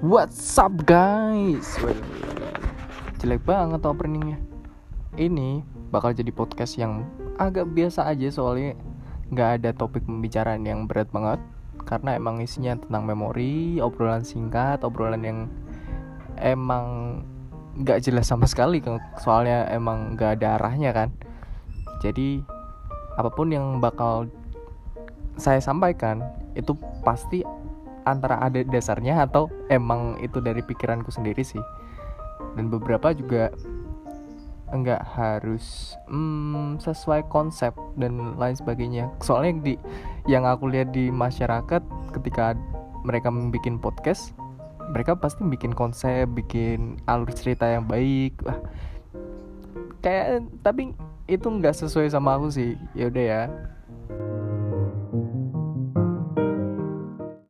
What's up guys? Well, jelek banget openingnya. Ini bakal jadi podcast yang agak biasa aja soalnya nggak ada topik pembicaraan yang berat banget karena emang isinya tentang memori, obrolan singkat, obrolan yang emang nggak jelas sama sekali soalnya emang nggak ada arahnya kan. Jadi apa pun yang bakal saya sampaikan itu pasti antara ada dasarnya atau emang itu dari pikiranku sendiri sih. Dan beberapa juga enggak harus hmm, sesuai konsep dan lain sebagainya. Soalnya di yang aku lihat di masyarakat ketika mereka membuat podcast mereka pasti bikin konsep bikin alur cerita yang baik. Wah kayak tapi itu nggak sesuai sama aku sih. Ya udah ya